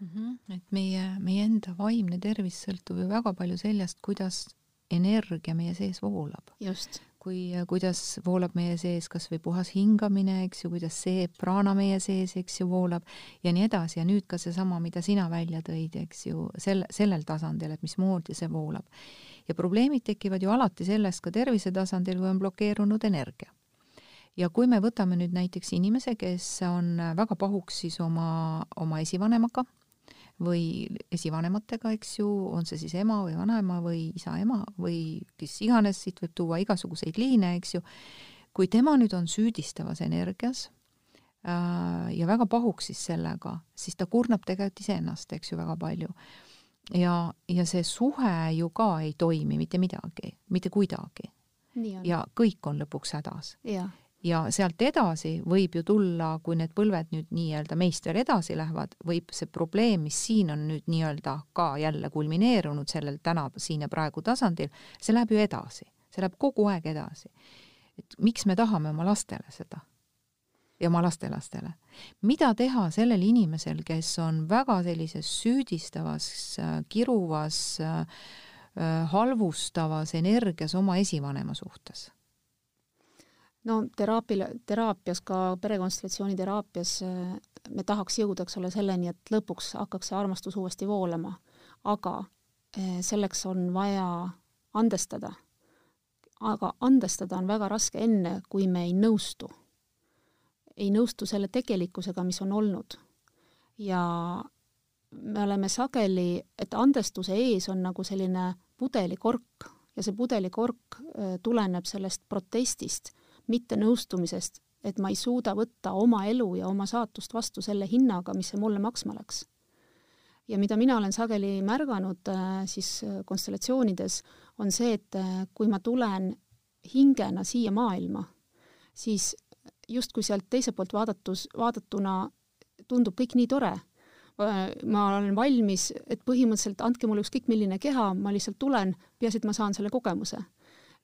Speaker 2: mm. -hmm. et meie, meie enda vaimne tervis sõltub ju väga palju sellest, kuidas energia meie sees voolab. kui, kuidas voolab meie sees kas või puhas hingamine, eks ju, kuidas see praana meie sees, eks ju, voolab ja nii edasi ja nüüd ka seesama, mida sina välja tõid, eks ju, sel, sellel tasandil, et mismoodi see voolab. ja probleemid tekivad ju alati sellest ka tervise tasandil, kui on blokeerunud energia ja kui me võtame nüüd näiteks inimese, kes on väga pahuks siis oma, oma esivanemaga või esivanematega, eks ju, on see siis ema või vanaema või isa-ema või kes iganes, siit võib tuua igasuguseid liine, eks ju, kui tema nüüd on süüdistavas energias äh, ja väga pahuksis sellega, siis ta kurnab tegelikult iseennast, eks ju, väga palju. ja, ja see suhe ju ka ei toimi mitte midagi, mitte kuidagi. ja kõik on lõpuks hädas ja sealt edasi võib ju tulla, kui need põlved nüüd nii-öelda meist veel edasi lähevad, võib see probleem, mis siin on nüüd nii-öelda ka jälle kulmineerunud sellel täna siin ja praegu tasandil, see läheb ju edasi, see läheb kogu aeg edasi. et miks me tahame oma lastele seda ja oma lastelastele. mida teha sellel inimesel, kes on väga sellises süüdistavas, kiruvas, halvustavas energias oma esivanema suhtes
Speaker 3: no teraapil, teraapias, ka perekonstellatsiooni teraapias äh, me tahaks jõuda, eks ole, selleni, et lõpuks hakkaks see armastus uuesti voolama, aga äh, selleks on vaja andestada. aga andestada on väga raske enne, kui me ei nõustu. ei nõustu selle tegelikkusega, mis on olnud. ja me oleme sageli, et andestuse ees on nagu selline pudelikork ja see pudelikork äh, tuleneb sellest protestist mittenõustumisest, et ma ei suuda võtta oma elu ja oma saatust vastu selle hinnaga, mis see mulle maksma läks. ja mida mina olen sageli märganud äh, siis äh, konstellatsioonides, on see, et äh, kui ma tulen hingena siia maailma, siis justkui sealt teiselt poolt vaadatus, vaadatuna tundub kõik nii tore. ma olen valmis, et põhimõtteliselt andke mulle ükskõik milline keha, ma lihtsalt tulen, peaasi, et ma saan selle kogemuse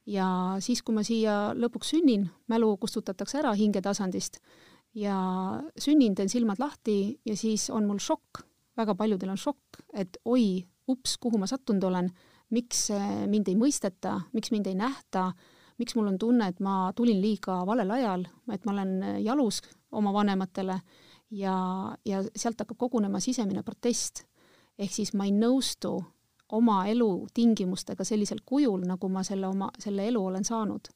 Speaker 3: ja siis, kui ma siia lõpuks sünnin, mälu kustutatakse ära hingetasandist. Ja sünnin, teen silmad lahti ja siis on mul šokk, väga paljudel on šokk, et oi, ups, kuhu ma sattunud olen, miks mind ei mõisteta, miks mind ei nähta, miks mul on tunne, et ma tulin liiga valel ajal, et ma olen jalus oma vanematele. Ja, ja sealt hakkab kogunema sisemine protest. ehk siis ma ei nõustu oma elutingimustega sellisel kujul, nagu ma selle oma, selle elu olen saanud.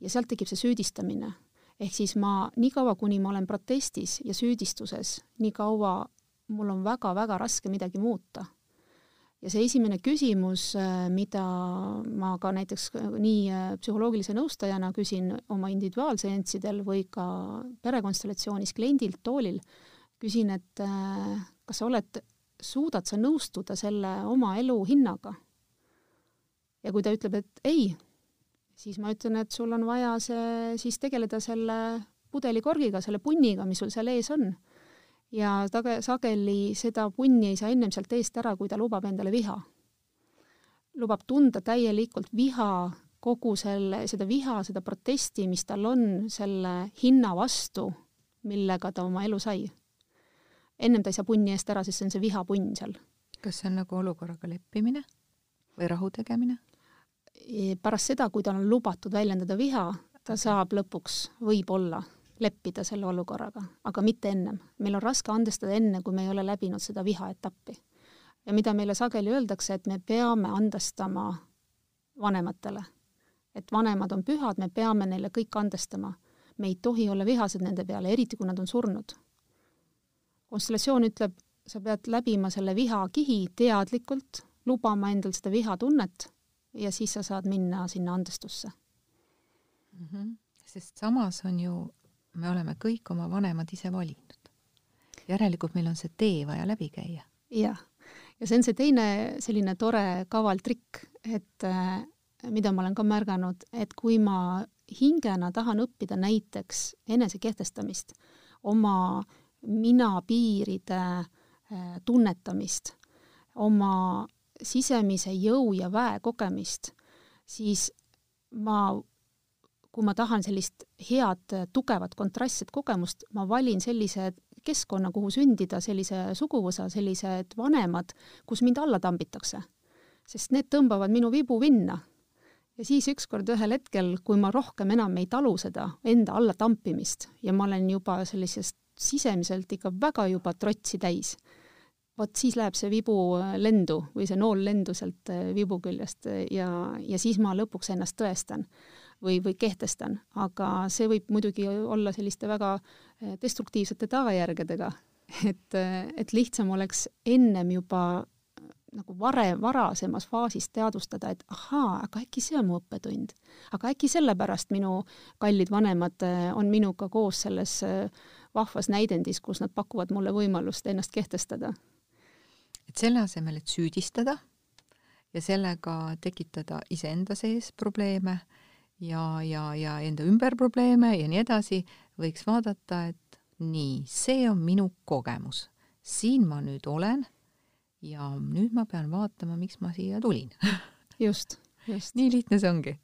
Speaker 3: ja sealt tekib see süüdistamine. ehk siis ma, niikaua kuni ma olen protestis ja süüdistuses, nii kaua mul on väga-väga raske midagi muuta. ja see esimene küsimus, äh, mida ma ka näiteks äh, nii äh, psühholoogilise nõustajana küsin oma individuaalseanssidel või ka perekonstellatsioonis kliendilt toolil, küsin, et kas sa oled suudad sa nõustuda selle oma elu hinnaga? ja kui ta ütleb, et ei, siis ma ütlen, et sul on vaja see, siis tegeleda selle pudelikorgiga, selle punniga, mis sul seal ees on. ja tage-, sageli seda punni ei saa ennem sealt eest ära, kui ta lubab endale viha. lubab tunda täielikult viha, kogu selle, seda viha, seda protesti, mis tal on selle hinna vastu, millega ta oma elu sai ennem ta ei saa punni eest ära, sest see on see vihapunn seal.
Speaker 2: kas see on nagu olukorraga leppimine või rahu tegemine?
Speaker 3: pärast seda, kui tal on lubatud väljendada viha, ta saab lõpuks võib-olla leppida selle olukorraga, aga mitte ennem. meil on raske andestada enne, kui me ei ole läbinud seda viha etappi. ja mida meile sageli öeldakse, et me peame andestama vanematele. et vanemad on pühad, me peame neile kõik andestama. me ei tohi olla vihased nende peale, eriti kui nad on surnud konstellatsioon ütleb, sa pead läbima selle vihakihi teadlikult, lubama endal seda vihatunnet ja siis sa saad minna sinna andestusse
Speaker 2: mm. -hmm. sest samas on ju, me oleme kõik oma vanemad ise valinud. järelikult meil on see tee vaja läbi käia.
Speaker 3: jah, ja see on see teine selline tore kaval trikk, et äh, mida ma olen ka märganud, et kui ma hingena tahan õppida näiteks enesekehtestamist, oma äh, mina piiride äh, tunnetamist, oma sisemise jõu ja väe kogemist, siis ma, kui ma tahan sellist head tugevat kontrastset kogemust, ma valin sellise keskkonna, kuhu sündida, sellise suguvõsa, sellised vanemad, kus mind alla tambitakse. sest need tõmbavad minu vibu vinna. ja siis ükskord ühel hetkel, kui ma rohkem enam ei talu seda enda allatampimist ja ma olen juba sellisest sisemiselt ikka väga juba trotsi täis, vot siis läheb see vibu äh, lendu või see nool lendu sealt äh, vibu küljest äh, ja, ja siis ma lõpuks ennast tõestan või, või kehtestan, aga see võib muidugi olla selliste väga destruktiivsete tagajärgedega, et, et lihtsam oleks ennem juba nagu varem, varasemas faasis teadvustada, et ahaa, aga äkki see on mu õppetund. aga äkki sellepärast minu kallid vanemad on minuga koos selles äh, vahvas näidendis, kus nad pakuvad mulle võimalust ennast kehtestada.
Speaker 2: et selle asemel, et süüdistada ja sellega tekitada iseenda sees probleeme ja, ja, ja enda ümber probleeme ja nii edasi, võiks vaadata, et nii, see on minu kogemus, siin ma nüüd olen ja nüüd ma pean vaatama, miks ma siia tulin
Speaker 3: just, just.
Speaker 2: nii lihtne see ongi.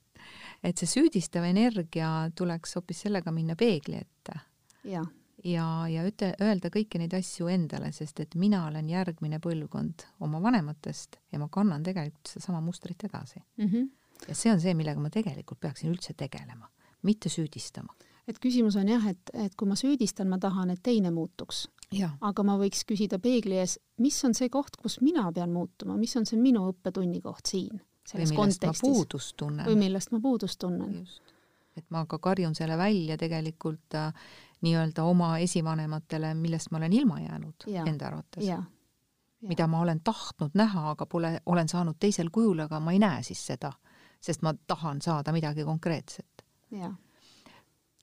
Speaker 2: et see süüdistav energia tuleks hoopis sellega minna peegli ette.
Speaker 3: ja,
Speaker 2: ja, ja ütle, öelda kõiki neid asju endale, sest et mina olen järgmine põlvkond oma vanematest ja ma kannan tegelikult sedasama mustrit edasi
Speaker 3: mm. -hmm.
Speaker 2: ja see on see, millega ma tegelikult peaksin üldse tegelema, mitte süüdistama.
Speaker 3: et küsimus on jah, et, et kui ma süüdistan, ma tahan, et teine muutuks aga ma võiks küsida peegli ees, mis on see koht, kus mina pean muutuma, mis on see minu õppetunni koht siin, selles kontekstis. või millest ma puudust tunnen.
Speaker 2: et ma ka karjun selle välja tegelikult äh, nii-öelda oma esivanematele, millest ma olen ilma jäänud ja. enda arvates. mida ma olen tahtnud näha, aga pole, olen saanud teisel kujul, aga ma ei näe siis seda, sest ma tahan saada midagi konkreetset.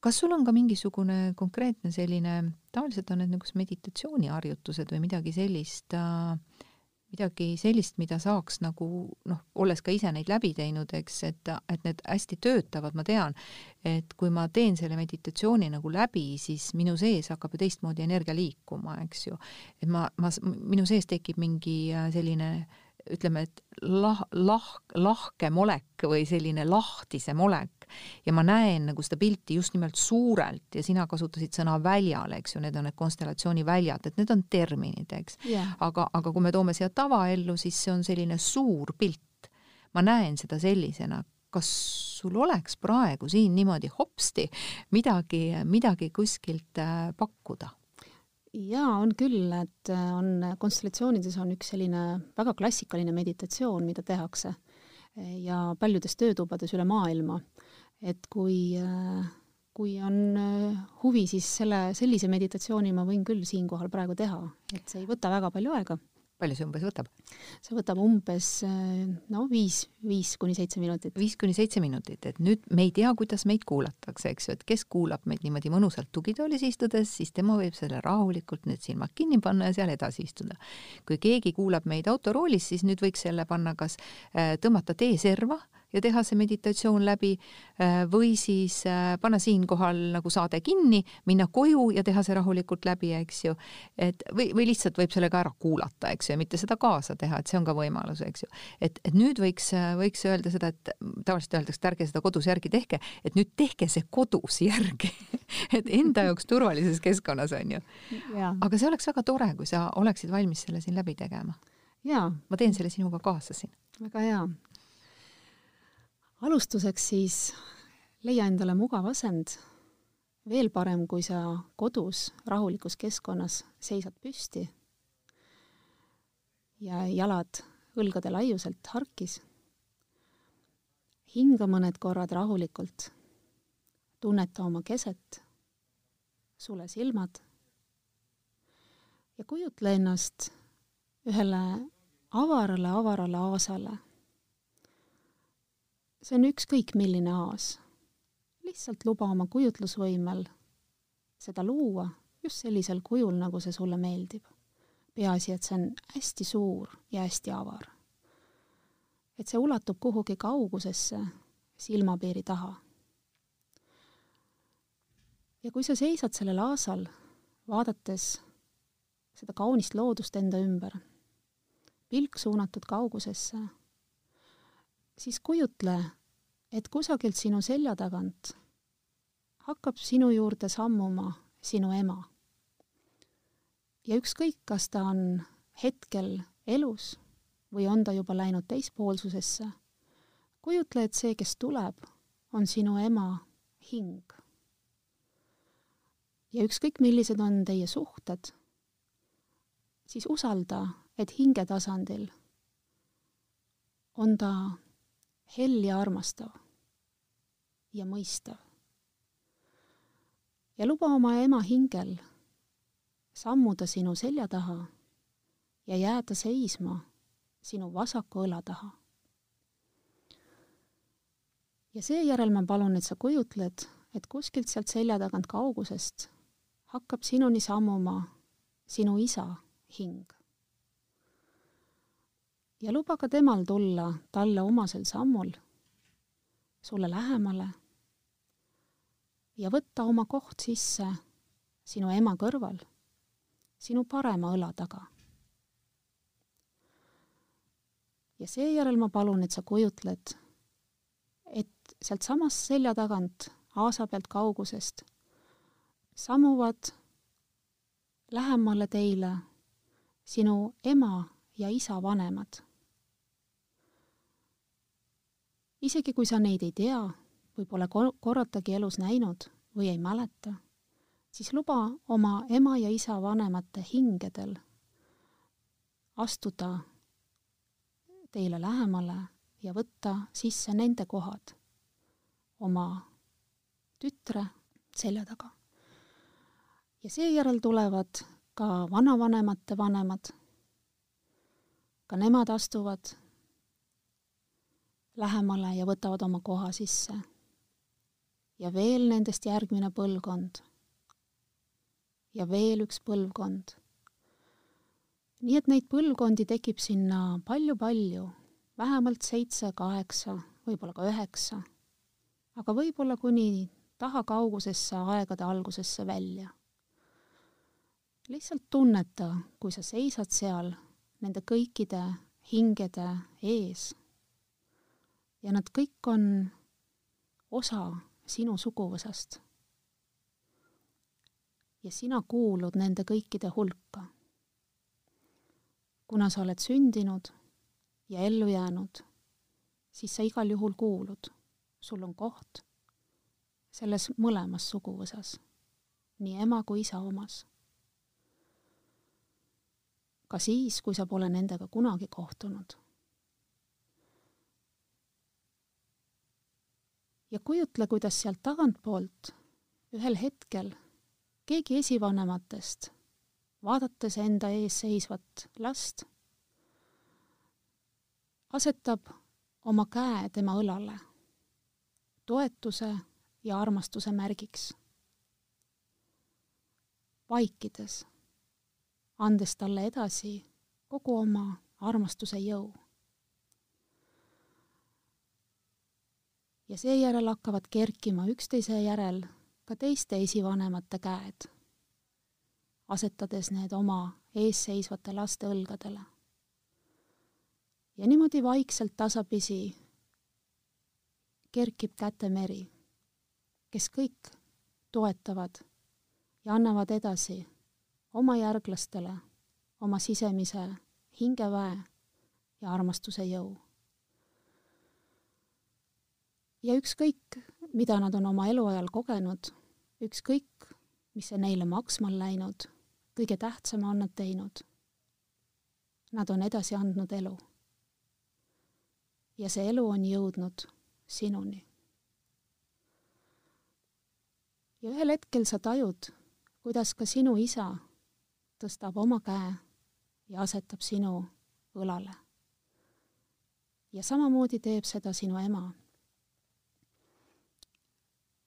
Speaker 2: kas sul on ka mingisugune konkreetne selline, tavaliselt on need niisugused meditatsiooniharjutused või midagi sellist äh,, midagi sellist, mida saaks nagu noh, olles ka ise neid läbi teinud, eks, et, et need hästi töötavad, ma tean, et kui ma teen selle meditatsiooni nagu läbi, siis minu sees hakkab ju teistmoodi energia liikuma, eks ju. et ma, ma, minu sees tekib mingi äh, selline ütleme, et lah-, lah-, lahkem olek või selline lahtisem olek ja ma näen nagu seda pilti just nimelt suurelt ja sina kasutasid sõna väljal, eks ju, need on need konstellatsiooniväljad, et need on terminid, eks
Speaker 3: yeah..
Speaker 2: aga, aga kui me toome siia tavaellu, siis see on selline suur pilt. ma näen seda sellisena, kas sul oleks praegu siin niimoodi hopsti midagi, midagi kuskilt äh, pakkuda?
Speaker 3: Jaa, on küll, et äh, on, konstellatsioonides on üks selline väga klassikaline meditatsioon, mida tehakse ja paljudes töötubades üle maailma et kui, äh, kui on äh, huvi, siis selle, sellise meditatsiooni ma võin küll siinkohal praegu teha, et see ei võta väga palju aega.
Speaker 2: Palju see umbes võtab?
Speaker 3: see võtab umbes äh, no viis, viis kuni seitse minutit.
Speaker 2: viis kuni seitse minutit, et nüüd me ei tea, kuidas meid kuulatakse, eks ju, et kes kuulab meid niimoodi mõnusalt tugitoolis istudes, siis tema võib selle rahulikult need silmad kinni panna ja seal edasi istuda. kui keegi kuulab meid autoroolis, siis nüüd võiks selle panna kas tõmmata teeserva ja teha see meditatsioon läbi äh, või siis äh, panna siinkohal nagu saade kinni, minna koju ja teha see rahulikult läbi, eks ju. et või, või lihtsalt võib selle ka ära kuulata, eks ju, ja mitte seda kaasa teha, et see on ka võimalus, eks ju. et, et nüüd võiks, võiks öelda seda, et tavaliselt öeldakse, et ärge seda kodus järgi tehke, et nüüd tehke see kodus järgi et enda jaoks turvalises keskkonnas, on ju. aga see oleks väga tore, kui sa oleksid valmis selle siin läbi tegema. ma teen selle sinuga kaasa siin.
Speaker 3: väga hea alustuseks siis leia endale mugav asend, veel parem, kui sa kodus rahulikus keskkonnas seisad püsti ja jalad õlgade laiuselt harkis. hinga mõned korrad rahulikult, tunneta oma keset, sule silmad. Ja kujutle ennast ühele avarale, avarale aasale see on ükskõik milline aas. lihtsalt luba oma kujutlusvõimel seda luua just sellisel kujul, nagu see sulle meeldib. peaasi, et see on hästi suur ja hästi avar. et see ulatub kuhugi kaugusesse, silmapiiri taha. ja kui sa seisad sellel aasal, vaadates seda kaunist loodust enda ümber, pilk suunatud kaugusesse siis kujutle, et kusagilt sinu selja tagant hakkab sinu juurde sammuma sinu ema. ja ükskõik, kas ta on hetkel elus või on ta juba läinud teispoolsusesse, kujutle, et see, kes tuleb, on sinu ema hing. ja ükskõik, millised on teie suhted, siis usalda, et hinge tasandil on ta hell ja armastav ja mõistav. ja luba oma ema hingel sammuda sinu selja taha ja jääda seisma sinu vasaku õla taha. ja seejärel ma palun, et sa kujutled, et kuskilt sealt selja tagant kaugusest hakkab sinuni sammuma sinu isa hing. Ja luba ka temal tulla talle omasel sammul sulle lähemale ja võtta oma koht sisse sinu ema kõrval, sinu parema õla taga. ja seejärel ma palun, et sa kujutled, et sealtsamast selja tagant, aasa pealt kaugusest, sammuvad lähemale teile sinu ema ja isa vanemad. Isegi kui sa neid ei tea või pole korratagi elus näinud või ei mäleta, siis luba oma ema ja isa vanemate hingedel astuda teile lähemale ja võtta sisse nende kohad oma tütre selja taga. ja seejärel tulevad ka vanavanemate vanemad. ka nemad astuvad lähemale ja võtavad oma koha sisse. ja veel nendest järgmine põlvkond. ja veel üks põlvkond. nii et neid põlvkondi tekib sinna palju-palju, vähemalt seitse, kaheksa, võib-olla ka üheksa, aga võib-olla kuni taha kaugusesse aegade algusesse välja. lihtsalt tunneta, kui sa seisad seal nende kõikide hingede ees ja nad kõik on osa sinu suguvõsast. ja sina kuulud nende kõikide hulka. kuna sa oled sündinud ja ellu jäänud, siis sa igal juhul kuulud, sul on koht selles mõlemas suguvõsas, nii ema kui isa omas. ka siis, kui sa pole nendega kunagi kohtunud ja kujutle, kuidas sealt tagantpoolt ühel hetkel keegi esivanematest, vaadates enda ees seisvat last, asetab oma käe tema õlale toetuse ja armastuse märgiks. vaikides, andes talle edasi kogu oma armastuse jõu ja seejärel hakkavad kerkima üksteise järel ka teiste esivanemate käed, asetades need oma eesseisvate laste õlgadele. ja niimoodi vaikselt tasapisi kerkib kätemeri, kes kõik toetavad ja annavad edasi oma järglastele oma sisemise hingeväe ja armastuse jõu ja ükskõik, mida nad on oma eluajal kogenud, ükskõik, mis see neile maksma on läinud, kõige tähtsama on nad teinud. Nad on edasi andnud elu. ja see elu on jõudnud sinuni. ja ühel hetkel sa tajud, kuidas ka sinu isa tõstab oma käe ja asetab sinu õlale. ja samamoodi teeb seda sinu ema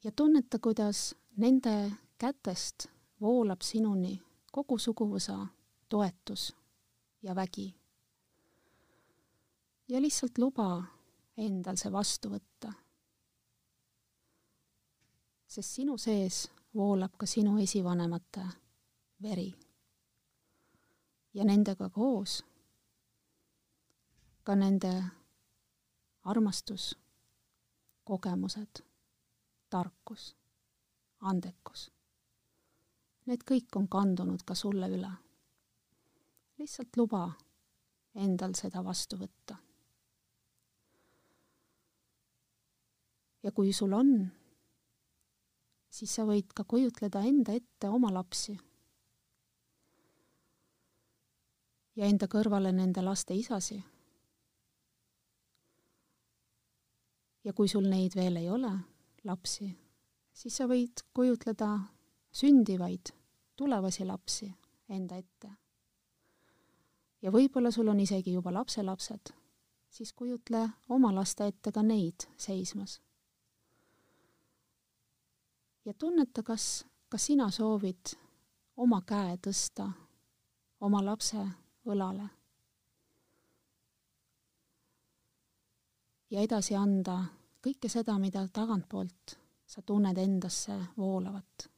Speaker 3: ja tunneta, kuidas nende kätest voolab sinuni kogu suguvõsa toetus ja vägi. ja lihtsalt luba endal see vastu võtta. sest sinu sees voolab ka sinu esivanemate veri. ja nendega koos ka nende armastus, kogemused tarkus, andekus. Need kõik on kandunud ka sulle üle. lihtsalt luba endal seda vastu võtta. ja kui sul on, siis sa võid ka kujutleda enda ette oma lapsi. ja enda kõrvale nende laste isasi. ja kui sul neid veel ei ole lapsi, siis sa võid kujutleda sündivaid tulevasi lapsi enda ette. ja võib-olla sul on isegi juba lapselapsed, siis kujutle oma laste ette ka neid seismas. ja tunneta, kas, kas sina soovid oma käe tõsta oma lapse õlale ja edasi anda kõike seda, mida tagantpoolt sa tunned endasse voolavat.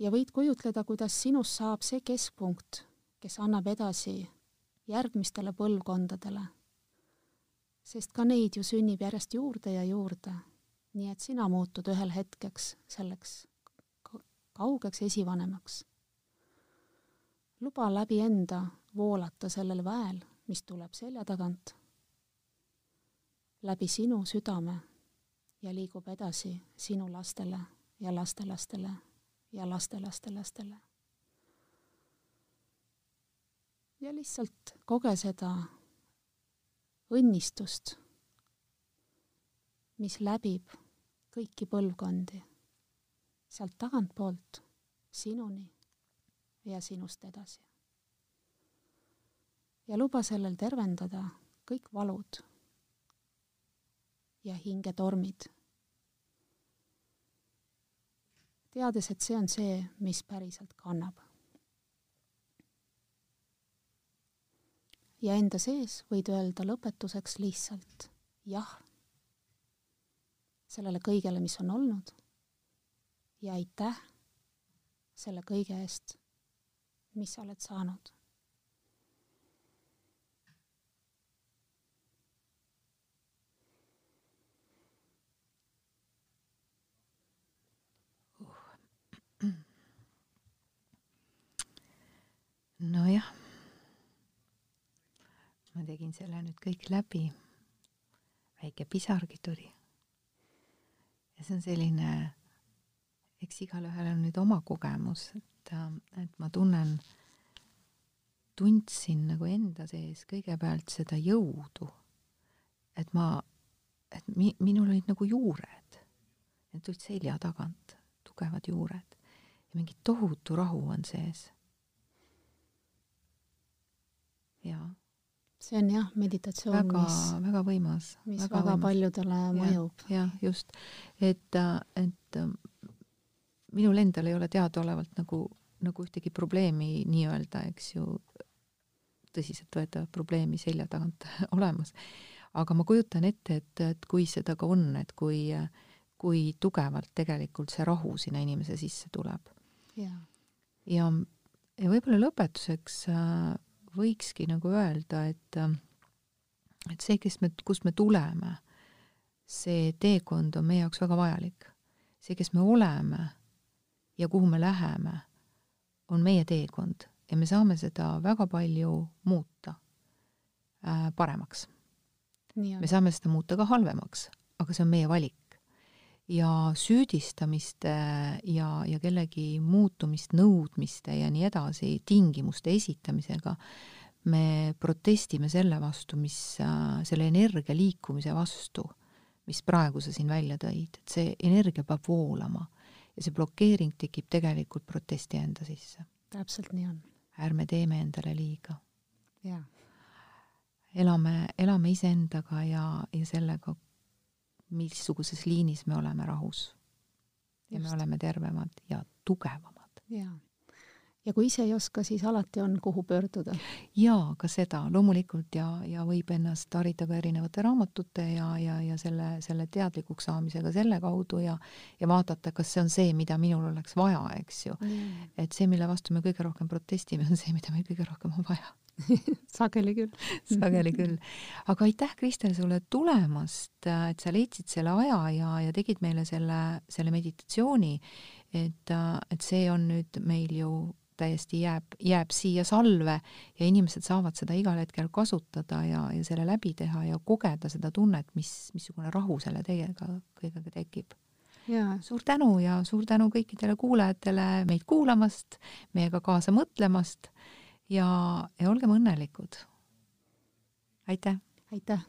Speaker 3: ja võid kujutleda, kuidas sinust saab see keskpunkt, kes annab edasi järgmistele põlvkondadele. sest ka neid ju sünnib järjest juurde ja juurde. nii et sina muutud ühel hetkeks selleks kaugeks esivanemaks. luba läbi enda voolata sellel väel, mis tuleb selja tagant, läbi sinu südame ja liigub edasi sinu lastele ja lastelastele ja lastelastelastele. ja lihtsalt koge seda õnnistust, mis läbib kõiki põlvkondi, sealt tagantpoolt sinuni ja sinust edasi. ja luba sellel tervendada kõik valud ja hingetormid teades, et see on see, mis päriselt kannab. ja enda sees võid öelda lõpetuseks lihtsalt jah sellele kõigele, mis on olnud ja aitäh selle kõige eest, mis sa oled saanud
Speaker 2: nojah, ma tegin selle nüüd kõik läbi. väike pisargi tuli. ja see on selline, eks igalühel on nüüd oma kogemus, et, et ma tunnen, tundsin nagu enda sees kõigepealt seda jõudu. et ma, et mi-, minul olid nagu juured, need tulid selja tagant, tugevad juured ja mingi tohutu rahu on sees jaa.
Speaker 3: See on jah, meditatsioon, mis
Speaker 2: väga võimas.
Speaker 3: mis väga, väga paljudele mõjub.
Speaker 2: jah, just, et, et minul endal ei ole teadaolevalt nagu, nagu ühtegi probleemi nii-öelda, eks ju, tõsiseltvõetavat probleemi selja tagant olemas. aga ma kujutan ette, et, et kui seda ka on, et kui, kui tugevalt tegelikult see rahu sinna inimese sisse tuleb. ja, ja, ja võib-olla lõpetuseks äh, võikski nagu öelda, et et see, kes me, kust me tuleme, see teekond on meie jaoks väga vajalik. see, kes me oleme ja kuhu me läheme, on meie teekond ja me saame seda väga palju muuta äh, paremaks. me saame seda muuta ka halvemaks, aga see on meie valik ja süüdistamiste ja, ja kellegi muutumist, nõudmiste ja nii edasi, tingimuste esitamisega me protestime selle vastu, mis, selle energia liikumise vastu, mis praegu sa siin välja tõid, et see energia peab voolama ja see blokeering tekib tegelikult protesti enda sisse.
Speaker 3: täpselt nii on.
Speaker 2: ärme teeme endale liiga.
Speaker 3: jaa.
Speaker 2: elame, elame iseendaga ja, ja sellega, missuguses liinis me oleme rahus. ja Just. me oleme tervemad ja tugevamad.
Speaker 3: jaa. ja kui ise ei oska, siis alati on, kuhu pöörduda.
Speaker 2: jaa, ka seda loomulikult ja, ja võib ennast harida ka erinevate raamatute ja, ja, ja selle, selle teadlikuks saamisega selle kaudu ja ja vaadata, kas see on see, mida minul oleks vaja, eks ju mm.. et see, mille vastu me kõige rohkem protestime, on see, mida meil kõige rohkem on vaja
Speaker 3: sageli küll
Speaker 2: sageli küll. aga aitäh, Kristel, sulle tulemast, et sa leidsid selle aja ja, ja tegid meile selle, selle meditatsiooni, et, et see on nüüd meil ju täiesti jääb, jääb siia salve ja inimesed saavad seda igal hetkel kasutada ja, ja selle läbi teha ja kogeda seda tunnet, mis, missugune rahu selle teiega kõigega tekib. suur tänu ja suur tänu kõikidele kuulajatele meid kuulamast, meiega kaasa mõtlemast ja, ja olgem õnnelikud. aitäh!
Speaker 3: aitäh!